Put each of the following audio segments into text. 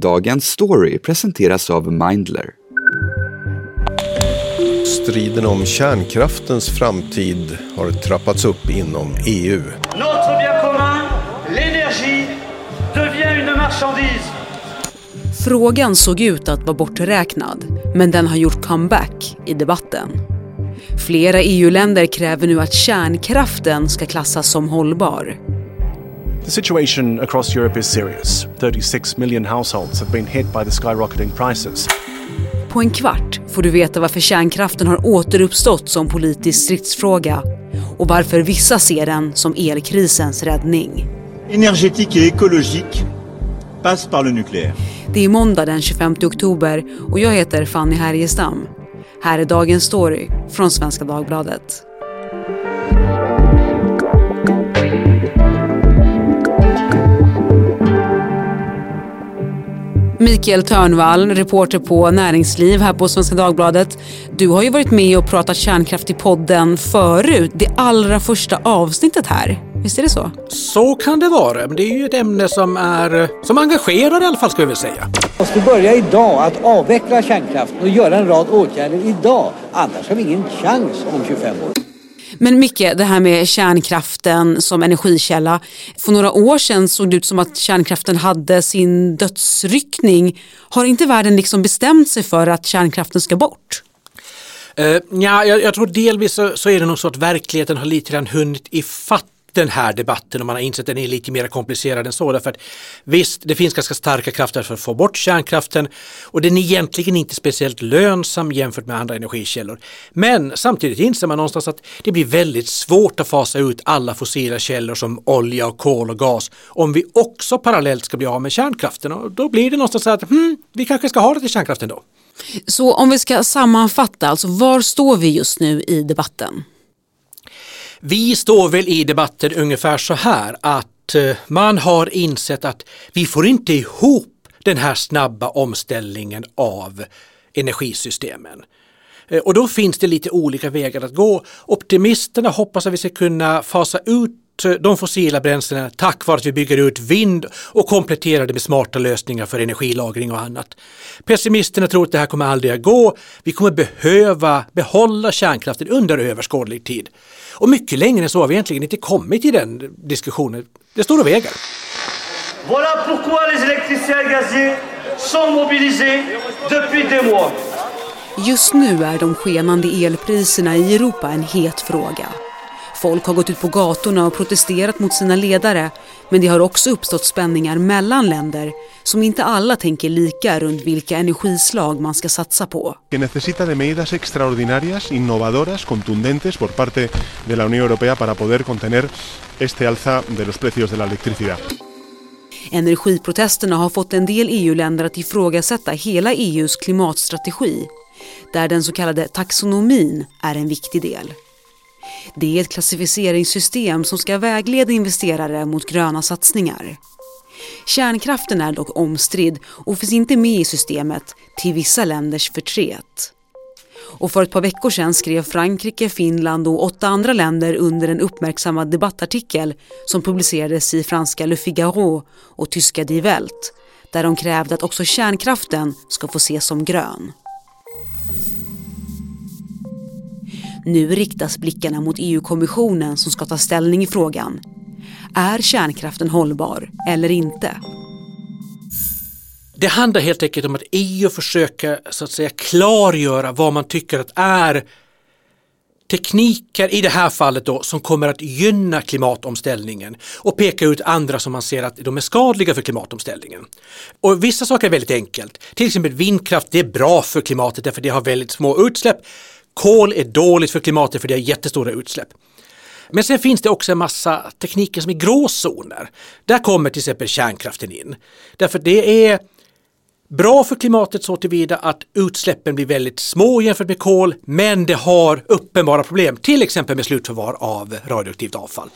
Dagens story presenteras av Mindler. Striden om kärnkraftens framtid har trappats upp inom EU. Notre bien commun, l'énergie, devient une marchandise. Frågan såg ut att vara borträknad, men den har gjort comeback i debatten. Flera EU-länder kräver nu att kärnkraften ska klassas som hållbar. The situation across Europe is serious. 36 million households have been hit by the skyrocketing prices. På en kvart får du veta varför kärnkraften har återuppstått som politisk stridsfråga och varför vissa ser den som elkrisens räddning. énergétique et écologique passe par le nucléaire. Det är måndag den 25 oktober och jag heter Fanny Härgestam. Här är dagens story från Svenska Dagbladet. Mikael Törnvall, reporter på Näringsliv här på Svenska Dagbladet. Du har ju varit med och pratat kärnkraft i podden förut, det allra första avsnittet här. Visst är det så? Så kan det vara, men det är ju ett ämne som är som engagerar i alla fall ska vi väl säga. måste börja idag att avveckla kärnkraften och göra en rad åtgärder idag. Annars har vi ingen chans om 25 år. Men Micke, det här med kärnkraften som energikälla. För några år sedan såg det ut som att kärnkraften hade sin dödsryckning. Har inte världen liksom bestämt sig för att kärnkraften ska bort? Eh, uh, ja, jag, jag tror delvis så, så är det nog så att verkligheten har lite grann hunnit ifatt den här debatten och man har insett att den är lite mer komplicerad än så. Därför att visst, det finns ganska starka krafter för att få bort kärnkraften och den är egentligen inte speciellt lönsam jämfört med andra energikällor. Men samtidigt inser man någonstans att det blir väldigt svårt att fasa ut alla fossila källor som olja och kol och gas om vi också parallellt ska bli av med kärnkraften och då blir det någonstans så att hmm, vi kanske ska ha det till kärnkraften då. Så om vi ska sammanfatta, alltså var står vi just nu i debatten? Vi står väl i debatten ungefär så här att eh, man har insett att vi får inte ihop den här snabba omställningen av energisystemen. Eh, och då finns det lite olika vägar att gå. Optimisterna hoppas att vi ska kunna fasa ut eh, de fossila bränslena tack vare att vi bygger ut vind och kompletterar det med smarta lösningar för energilagring och annat. Pessimisterna tror att det här kommer aldrig att gå. Vi kommer behöva behålla kärnkraften under överskådlig tid. Och mycket längre än så har vi egentligen inte kommit i den diskussionen. Det står och väger. Voilà pourquoi les électriciens gaziers sont mobilisés depuis des mois. Just nu är de skenande elpriserna i Europa en het fråga. Folk har gått ut på gatorna och protesterat mot sina ledare men det har också uppstått spänningar mellan länder som inte alla tänker lika runt vilka energislag man ska satsa på. que necesita de medidas extraordinarias, innovadoras, contundentes por parte de la Unión Europea para poder contener este alza de los precios de la electricidad. Energiprotesterna har fått en del EU-länder att ifrågasätta hela EUs klimatstrategi där den så kallade taxonomin är en viktig del. Det är ett klassificeringssystem som ska vägleda investerare mot gröna satsningar. Kärnkraften är dock omstridd och finns inte med i systemet till vissa länders förtret. Och för ett par veckor sedan skrev Frankrike, Finland och åtta andra länder under en uppmärksammad debattartikel som publicerades i franska Le Figaro och tyska Die Welt där de krävde att också kärnkraften ska få ses som grön. Nu riktas blickarna mot EU-kommissionen som ska ta ställning i frågan. Är kärnkraften hållbar eller inte? Det handlar helt enkelt om att EU försöker så att säga klargöra vad man tycker att är tekniker i det här fallet då som kommer att gynna klimatomställningen och peka ut andra som man ser att de är skadliga för klimatomställningen. Och vissa saker är väldigt enkelt. Till exempel vindkraft, det är bra för klimatet därför det har väldigt små utsläpp. Kol är dåligt för klimatet för det har jättestora utsläpp. Men sen finns det också en massa tekniker som är gråzoner. Där kommer till exempel kärnkraften in. Därför det är bra för klimatet så tillvida att utsläppen blir väldigt små jämfört med kol, men det har uppenbara problem, till exempel med slutförvar av radioaktivt avfall.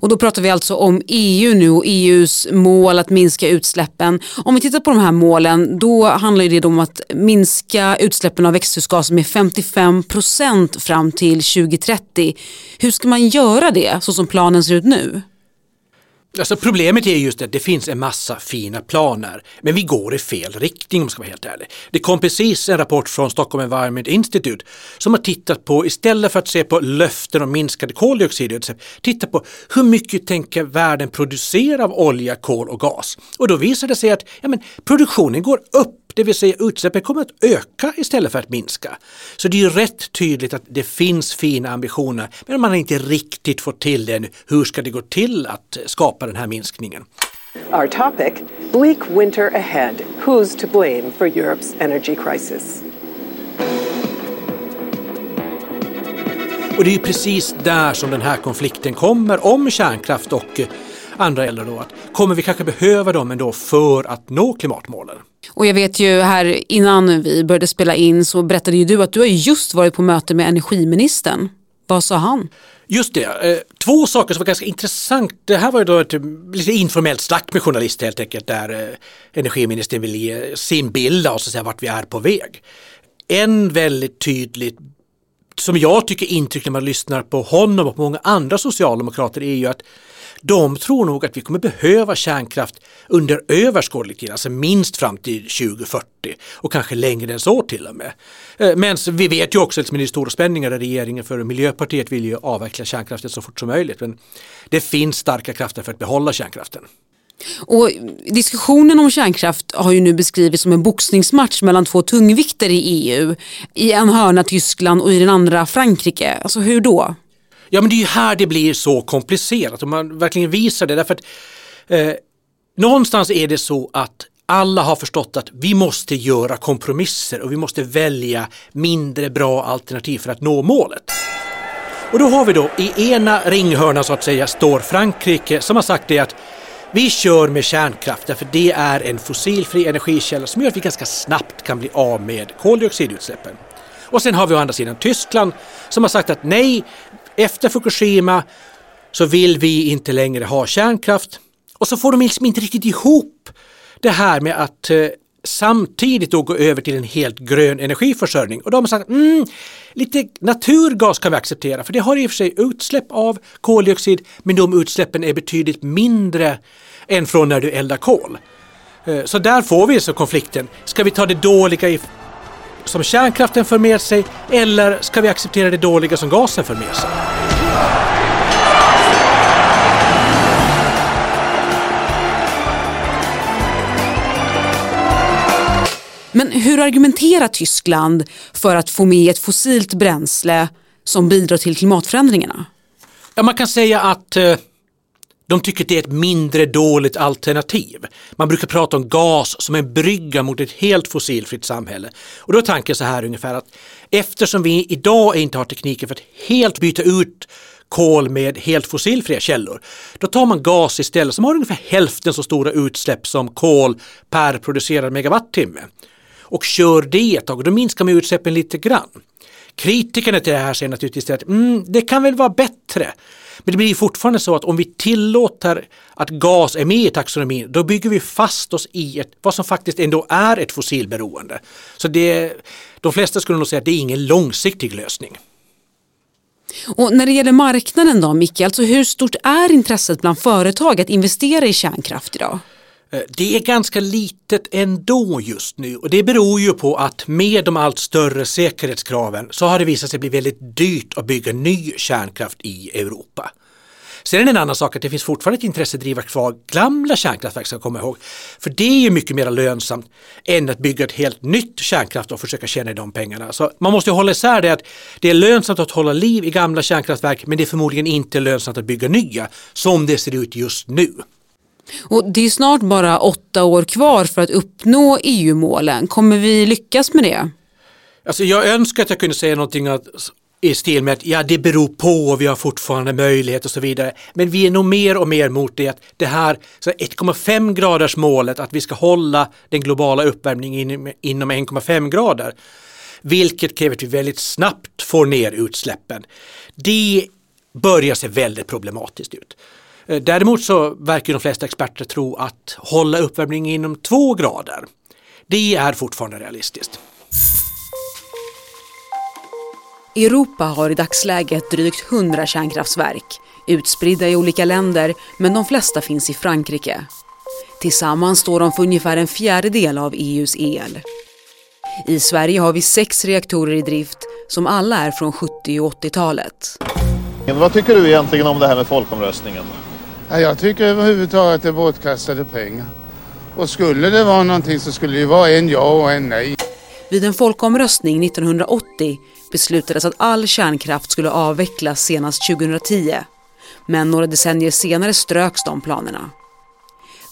Och då pratar vi alltså om EU nu och EUs mål att minska utsläppen. Om vi tittar på de här målen då handlar det om att minska utsläppen av växthusgaser med 55 procent fram till 2030. Hur ska man göra det så som planen ser ut nu? Alltså problemet är just att det finns en massa fina planer, men vi går i fel riktning om jag ska vara helt ärlig. Det kom precis en rapport från Stockholm Environment Institute som har tittat på, istället för att se på löften om minskade koldioxidutsläpp, titta på hur mycket tänker världen producera av olja, kol och gas? Och då visar det sig att ja, men, produktionen går upp det vill säga utsläppen kommer att öka istället för att minska. Så det är ju rätt tydligt att det finns fina ambitioner men man har inte riktigt fått till det ännu. Hur ska det gå till att skapa den här minskningen? Our topic, bleak winter ahead. Who's to blame for Europe's energy crisis? Och det är precis där som den här konflikten kommer om kärnkraft och andra eller då att kommer vi kanske behöva dem ändå för att nå klimatmålen? Och jag vet ju här innan vi började spela in så berättade ju du att du har just varit på möte med energiministern. Vad sa han? Just det, eh, två saker som var ganska intressant. Det här var ju då ett lite informellt snack med journalister helt enkelt där eh, energiministern vill ge sin bild av så säga, vart vi är på väg. En väldigt tydligt som jag tycker intryck när man lyssnar på honom och på många andra socialdemokrater är ju att de tror nog att vi kommer behöva kärnkraft under överskådlig tid, alltså minst fram till 2040 och kanske längre än så till och med. Eh, men vi vet ju också att det är stora spänningar i regeringen för Miljöpartiet vill ju avveckla kärnkraften så fort som möjligt. Men det finns starka krafter för att behålla kärnkraften. Och diskussionen om kärnkraft har ju nu beskrivits som en boxningsmatch mellan två tungvikter i EU. I en hörna Tyskland och i den andra Frankrike. Alltså hur då? Ja men det är ju här det blir så komplicerat och man verkligen visar det därför att eh, någonstans är det så att alla har förstått att vi måste göra kompromisser och vi måste välja mindre bra alternativ för att nå målet. Och då har vi då i ena ringhörnan så att säga står Frankrike som har sagt det att vi kör med kärnkraft därför det är en fossilfri energikälla som gör att vi ganska snabbt kan bli av med koldioxidutsläppen. Och sen har vi å andra sidan Tyskland som har sagt att nej, efter Fukushima så vill vi inte längre ha kärnkraft. Och så får de liksom inte riktigt ihop det här med att eh, samtidigt då gå över till en helt grön energiförsörjning. Och de har sagt mm, lite naturgas kan vi acceptera för det har i och för sig utsläpp av koldioxid men de utsläppen är betydligt mindre än från när du eldar kol. Eh, så där får vi så konflikten. Ska vi ta det dåliga i, som kärnkraften för med sig eller ska vi acceptera det dåliga som gasen för med sig? Men hur argumenterar Tyskland för att få med ett fossilt bränsle som bidrar till klimatförändringarna? Ja, man kan säga att eh, de tycker att det är ett mindre dåligt alternativ. Man brukar prata om gas som en brygga mot ett helt fossilfritt samhälle. Och då är tanken så här ungefär att eftersom vi idag inte har tekniken för att helt byta ut kol med helt fossilfria källor. Då tar man gas istället som har ungefär hälften så stora utsläpp som kol per producerad megawattimme och kör det ett tag, då minskar man utsläppen lite grann. Kritikerna till det här säger naturligtvis att mm, det kan väl vara bättre. Men det blir fortfarande så att om vi tillåter att gas är med i taxonomin, då bygger vi fast oss i ett, vad som faktiskt ändå är ett fossilberoende. Så det, de flesta skulle nog säga att det är ingen långsiktig lösning. Och när det gäller marknaden då Micke, alltså hur stort är intresset bland företag att investera i kärnkraft idag? Eh, det är ganska litet ändå just nu och det beror ju på att med de allt större säkerhetskraven så har det visat sig bli väldigt dyrt att bygga ny kärnkraft i Europa. Sen är det en annan sak att det finns fortfarande ett intresse att driva kvar gamla kärnkraftverk ska komma ihåg. För det är ju mycket mer lönsamt än att bygga ett helt nytt kärnkraft och försöka tjäna de pengarna. Så man måste hålla isär det att det är lönsamt att hålla liv i gamla kärnkraftverk men det är förmodligen inte lönsamt att bygga nya som det ser ut just nu. Och det är snart bara åtta år kvar för att uppnå EU-målen. Kommer vi lyckas med det? Alltså jag önskar att jag kunde säga någonting att, i stil med att ja, det beror på, vi har fortfarande möjlighet och så vidare. Men vi är nog mer och mer mot det att det här 1,5 graders målet att vi ska hålla den globala uppvärmningen inom 1,5 grader. Vilket kräver att vi väldigt snabbt får ner utsläppen. Det börjar se väldigt problematiskt ut. Eh, däremot så verkar de flesta experter tro att hålla uppvärmningen inom två grader, det är fortfarande realistiskt. Europa har i dagsläget drygt 100 kärnkraftverk. Utspridda i olika länder, men de flesta finns i Frankrike. Tillsammans står de för ungefär en fjärdedel av EUs el. I Sverige har vi sex reaktorer i drift som alla är från 70 och 80-talet. Vad tycker du egentligen om det här med folkomröstningen? Jag tycker överhuvudtaget att det är bortkastade pengar. Och skulle det vara någonting så skulle det vara en ja och en nej. Vid en folkomröstning 1980 beslutades att all kärnkraft skulle avvecklas senast 2010. Men några decennier senare ströks de planerna.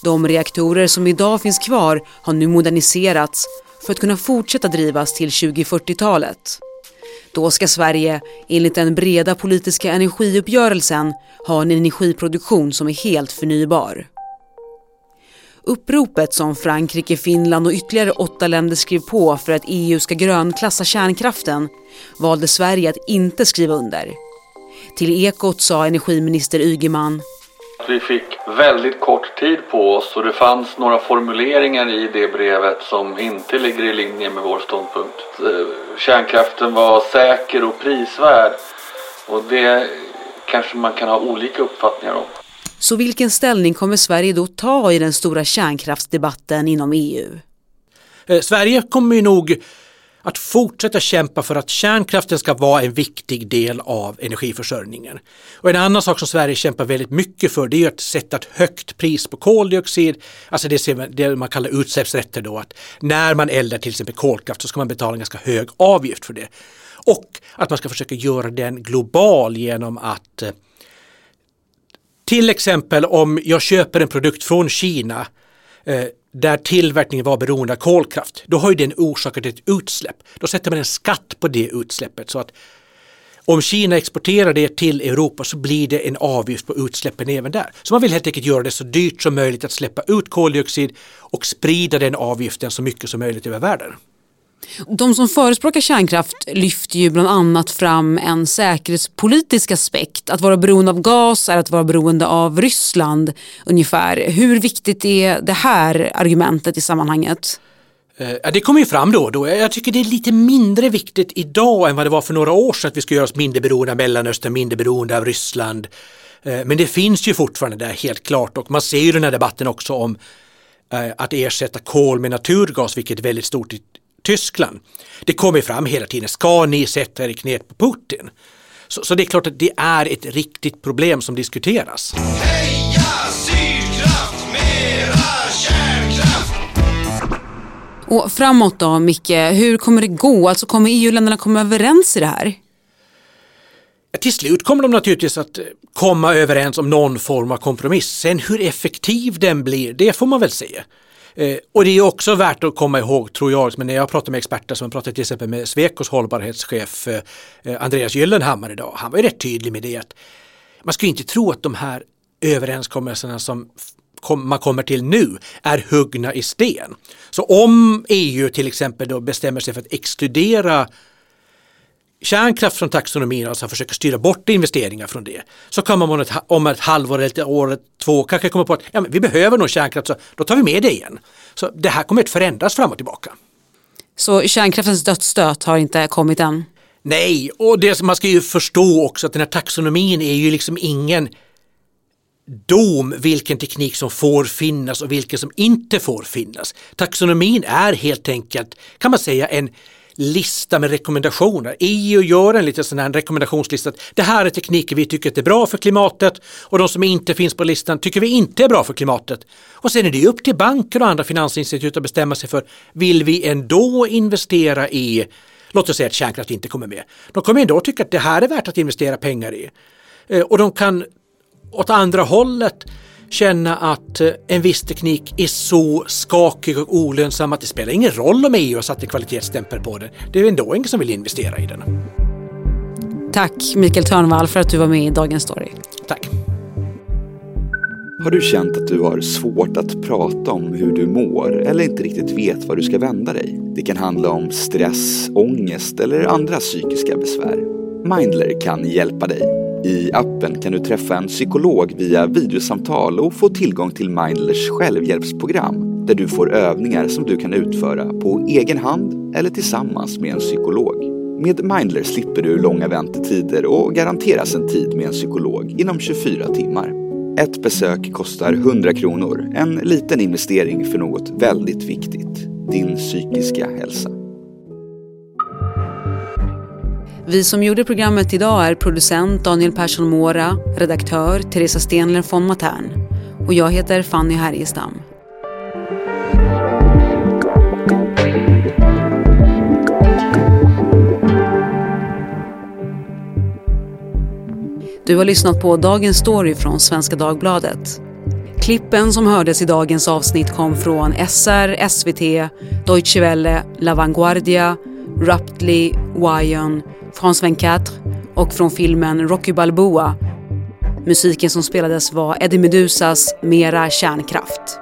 De reaktorer som idag finns kvar har nu moderniserats för att kunna fortsätta drivas till 2040-talet. Då ska Sverige, enligt den breda politiska energiuppgörelsen, ha en energiproduktion som är helt förnybar. Uppropet som Frankrike, Finland och ytterligare åtta länder skrev på för att EU ska grönklassa kärnkraften valde Sverige att inte skriva under. Till Ekot sa energiminister Ygeman vi fick väldigt kort tid på oss och det fanns några formuleringar i det brevet som inte ligger i linje med vår ståndpunkt. Eh, kärnkraften var säker och prisvärd och det kanske man kan ha olika uppfattningar om. Så vilken ställning kommer Sverige då ta i den stora kärnkraftsdebatten inom EU? Eh, Sverige kommer ju nog att fortsätta kämpa för att kärnkraften ska vara en viktig del av energiförsörjningen. Och en annan sak som Sverige kämpar väldigt mycket för det är att sätta ett högt pris på koldioxid, alltså det, det man kallar utsläppsrätter då, att när man eldar till exempel kolkraft så ska man betala en ganska hög avgift för det. Och att man ska försöka göra den global genom att eh, till exempel om jag köper en produkt från Kina eh, där tillverkningen var beroende av kolkraft, då har ju den orsakat ett utsläpp. Då sätter man en skatt på det utsläppet så att om Kina exporterar det till Europa så blir det en avgift på utsläppen även där. Så man vill helt enkelt göra det så dyrt som möjligt att släppa ut koldioxid och sprida den avgiften så mycket som möjligt över världen. De som förespråkar kärnkraft lyfter ju bland annat fram en säkerhetspolitisk aspekt. Att vara beroende av gas är att vara beroende av Ryssland ungefär. Hur viktigt är det här argumentet i sammanhanget? Eh, det kommer ju fram då och då. Jag tycker det är lite mindre viktigt idag än vad det var för några år sedan att vi ska göra oss mindre beroende av Mellanöstern, mindre beroende av Ryssland. Eh, men det finns ju fortfarande där helt klart och man ser ju den här debatten också om eh, att ersätta kol med naturgas, vilket är väldigt stort Tyskland. Det kommer fram hela tiden, ska ni sätta er i knät på Putin? Så, så, det är klart att det är ett riktigt problem som diskuteras. Heja Sydkraft, mera kärnkraft! Och framåt då, Micke, hur kommer det gå? Alltså kommer EU-länderna komma överens i det här? Till slut kommer de naturligtvis att komma överens om någon form av kompromiss. Sen hur effektiv den blir, det får man väl se. Eh, och det är också värt att komma ihåg, tror jag, men när jag pratar med experter som pratar till exempel med Svekos hållbarhetschef eh, eh, Andreas Gyllenhammar idag, han var ju rätt tydlig med det att man ska inte tro att de här överenskommelserna som man kommer till nu är huggna i sten. Så om EU till exempel då bestämmer sig för att exkludera kärnkraft från taxonomin, alltså försöka styra bort investeringar från det, så kan man om ett, om ett halvår eller ett år, två, kanske komma på att ja, men vi behöver nog kärnkraft, så då tar vi med det igen. Så det här kommer att förändras fram och tillbaka. Så kärnkraftens dödsstöt har inte kommit än? Nej, och det, man ska ju förstå också att den här taxonomin är ju liksom ingen dom vilken teknik som får finnas och vilken som inte får finnas. Taxonomin är helt enkelt, kan man säga, en lista med rekommendationer. EU gör en liten sån här rekommendationslista. Det här är tekniker vi tycker är bra för klimatet och de som inte finns på listan tycker vi inte är bra för klimatet. Och sen är det upp till banker och andra finansinstitut att bestämma sig för vill vi ändå investera i Låt oss säga att kärnkraft inte kommer med. De kommer ändå tycka att det här är värt att investera pengar i. Eh, och de kan åt andra hållet känna att eh, en viss teknik är så skakig och olönsam att det spelar ingen roll om EU har satt en kvalitetsstämpel på den. Det är ändå ingen som vill investera i den. Tack Mikael Törnvall för att du var med i Dagens Story. Tack. Har du känt att du har svårt att prata om hur du mår eller inte riktigt vet var du ska vända dig? Det kan handla om stress, ångest eller andra psykiska besvär. Mindler kan hjälpa dig. I appen kan du träffa en psykolog via videosamtal och få tillgång till Mindlers självhjälpsprogram där du får övningar som du kan utföra på egen hand eller tillsammans med en psykolog. Med Mindler slipper du långa väntetider och garanteras en tid med en psykolog inom 24 timmar. Ett besök kostar 100 kronor, en liten investering för något väldigt viktigt, din psykiska hälsa. Vi som gjorde programmet idag är producent Daniel Persson Mora, redaktör Teresa Stenler von Matern och jag heter Fanny Härgestam. Du har lyssnat på Dagens Story från Svenska Dagbladet. Klippen som hördes i dagens avsnitt kom från SR, SVT, Deutsche Welle, La Vanguardia, Ruptly, Wyon, France 24 och från filmen Rocky Balboa. Musiken som spelades var Eddie Medusas Mera kärnkraft.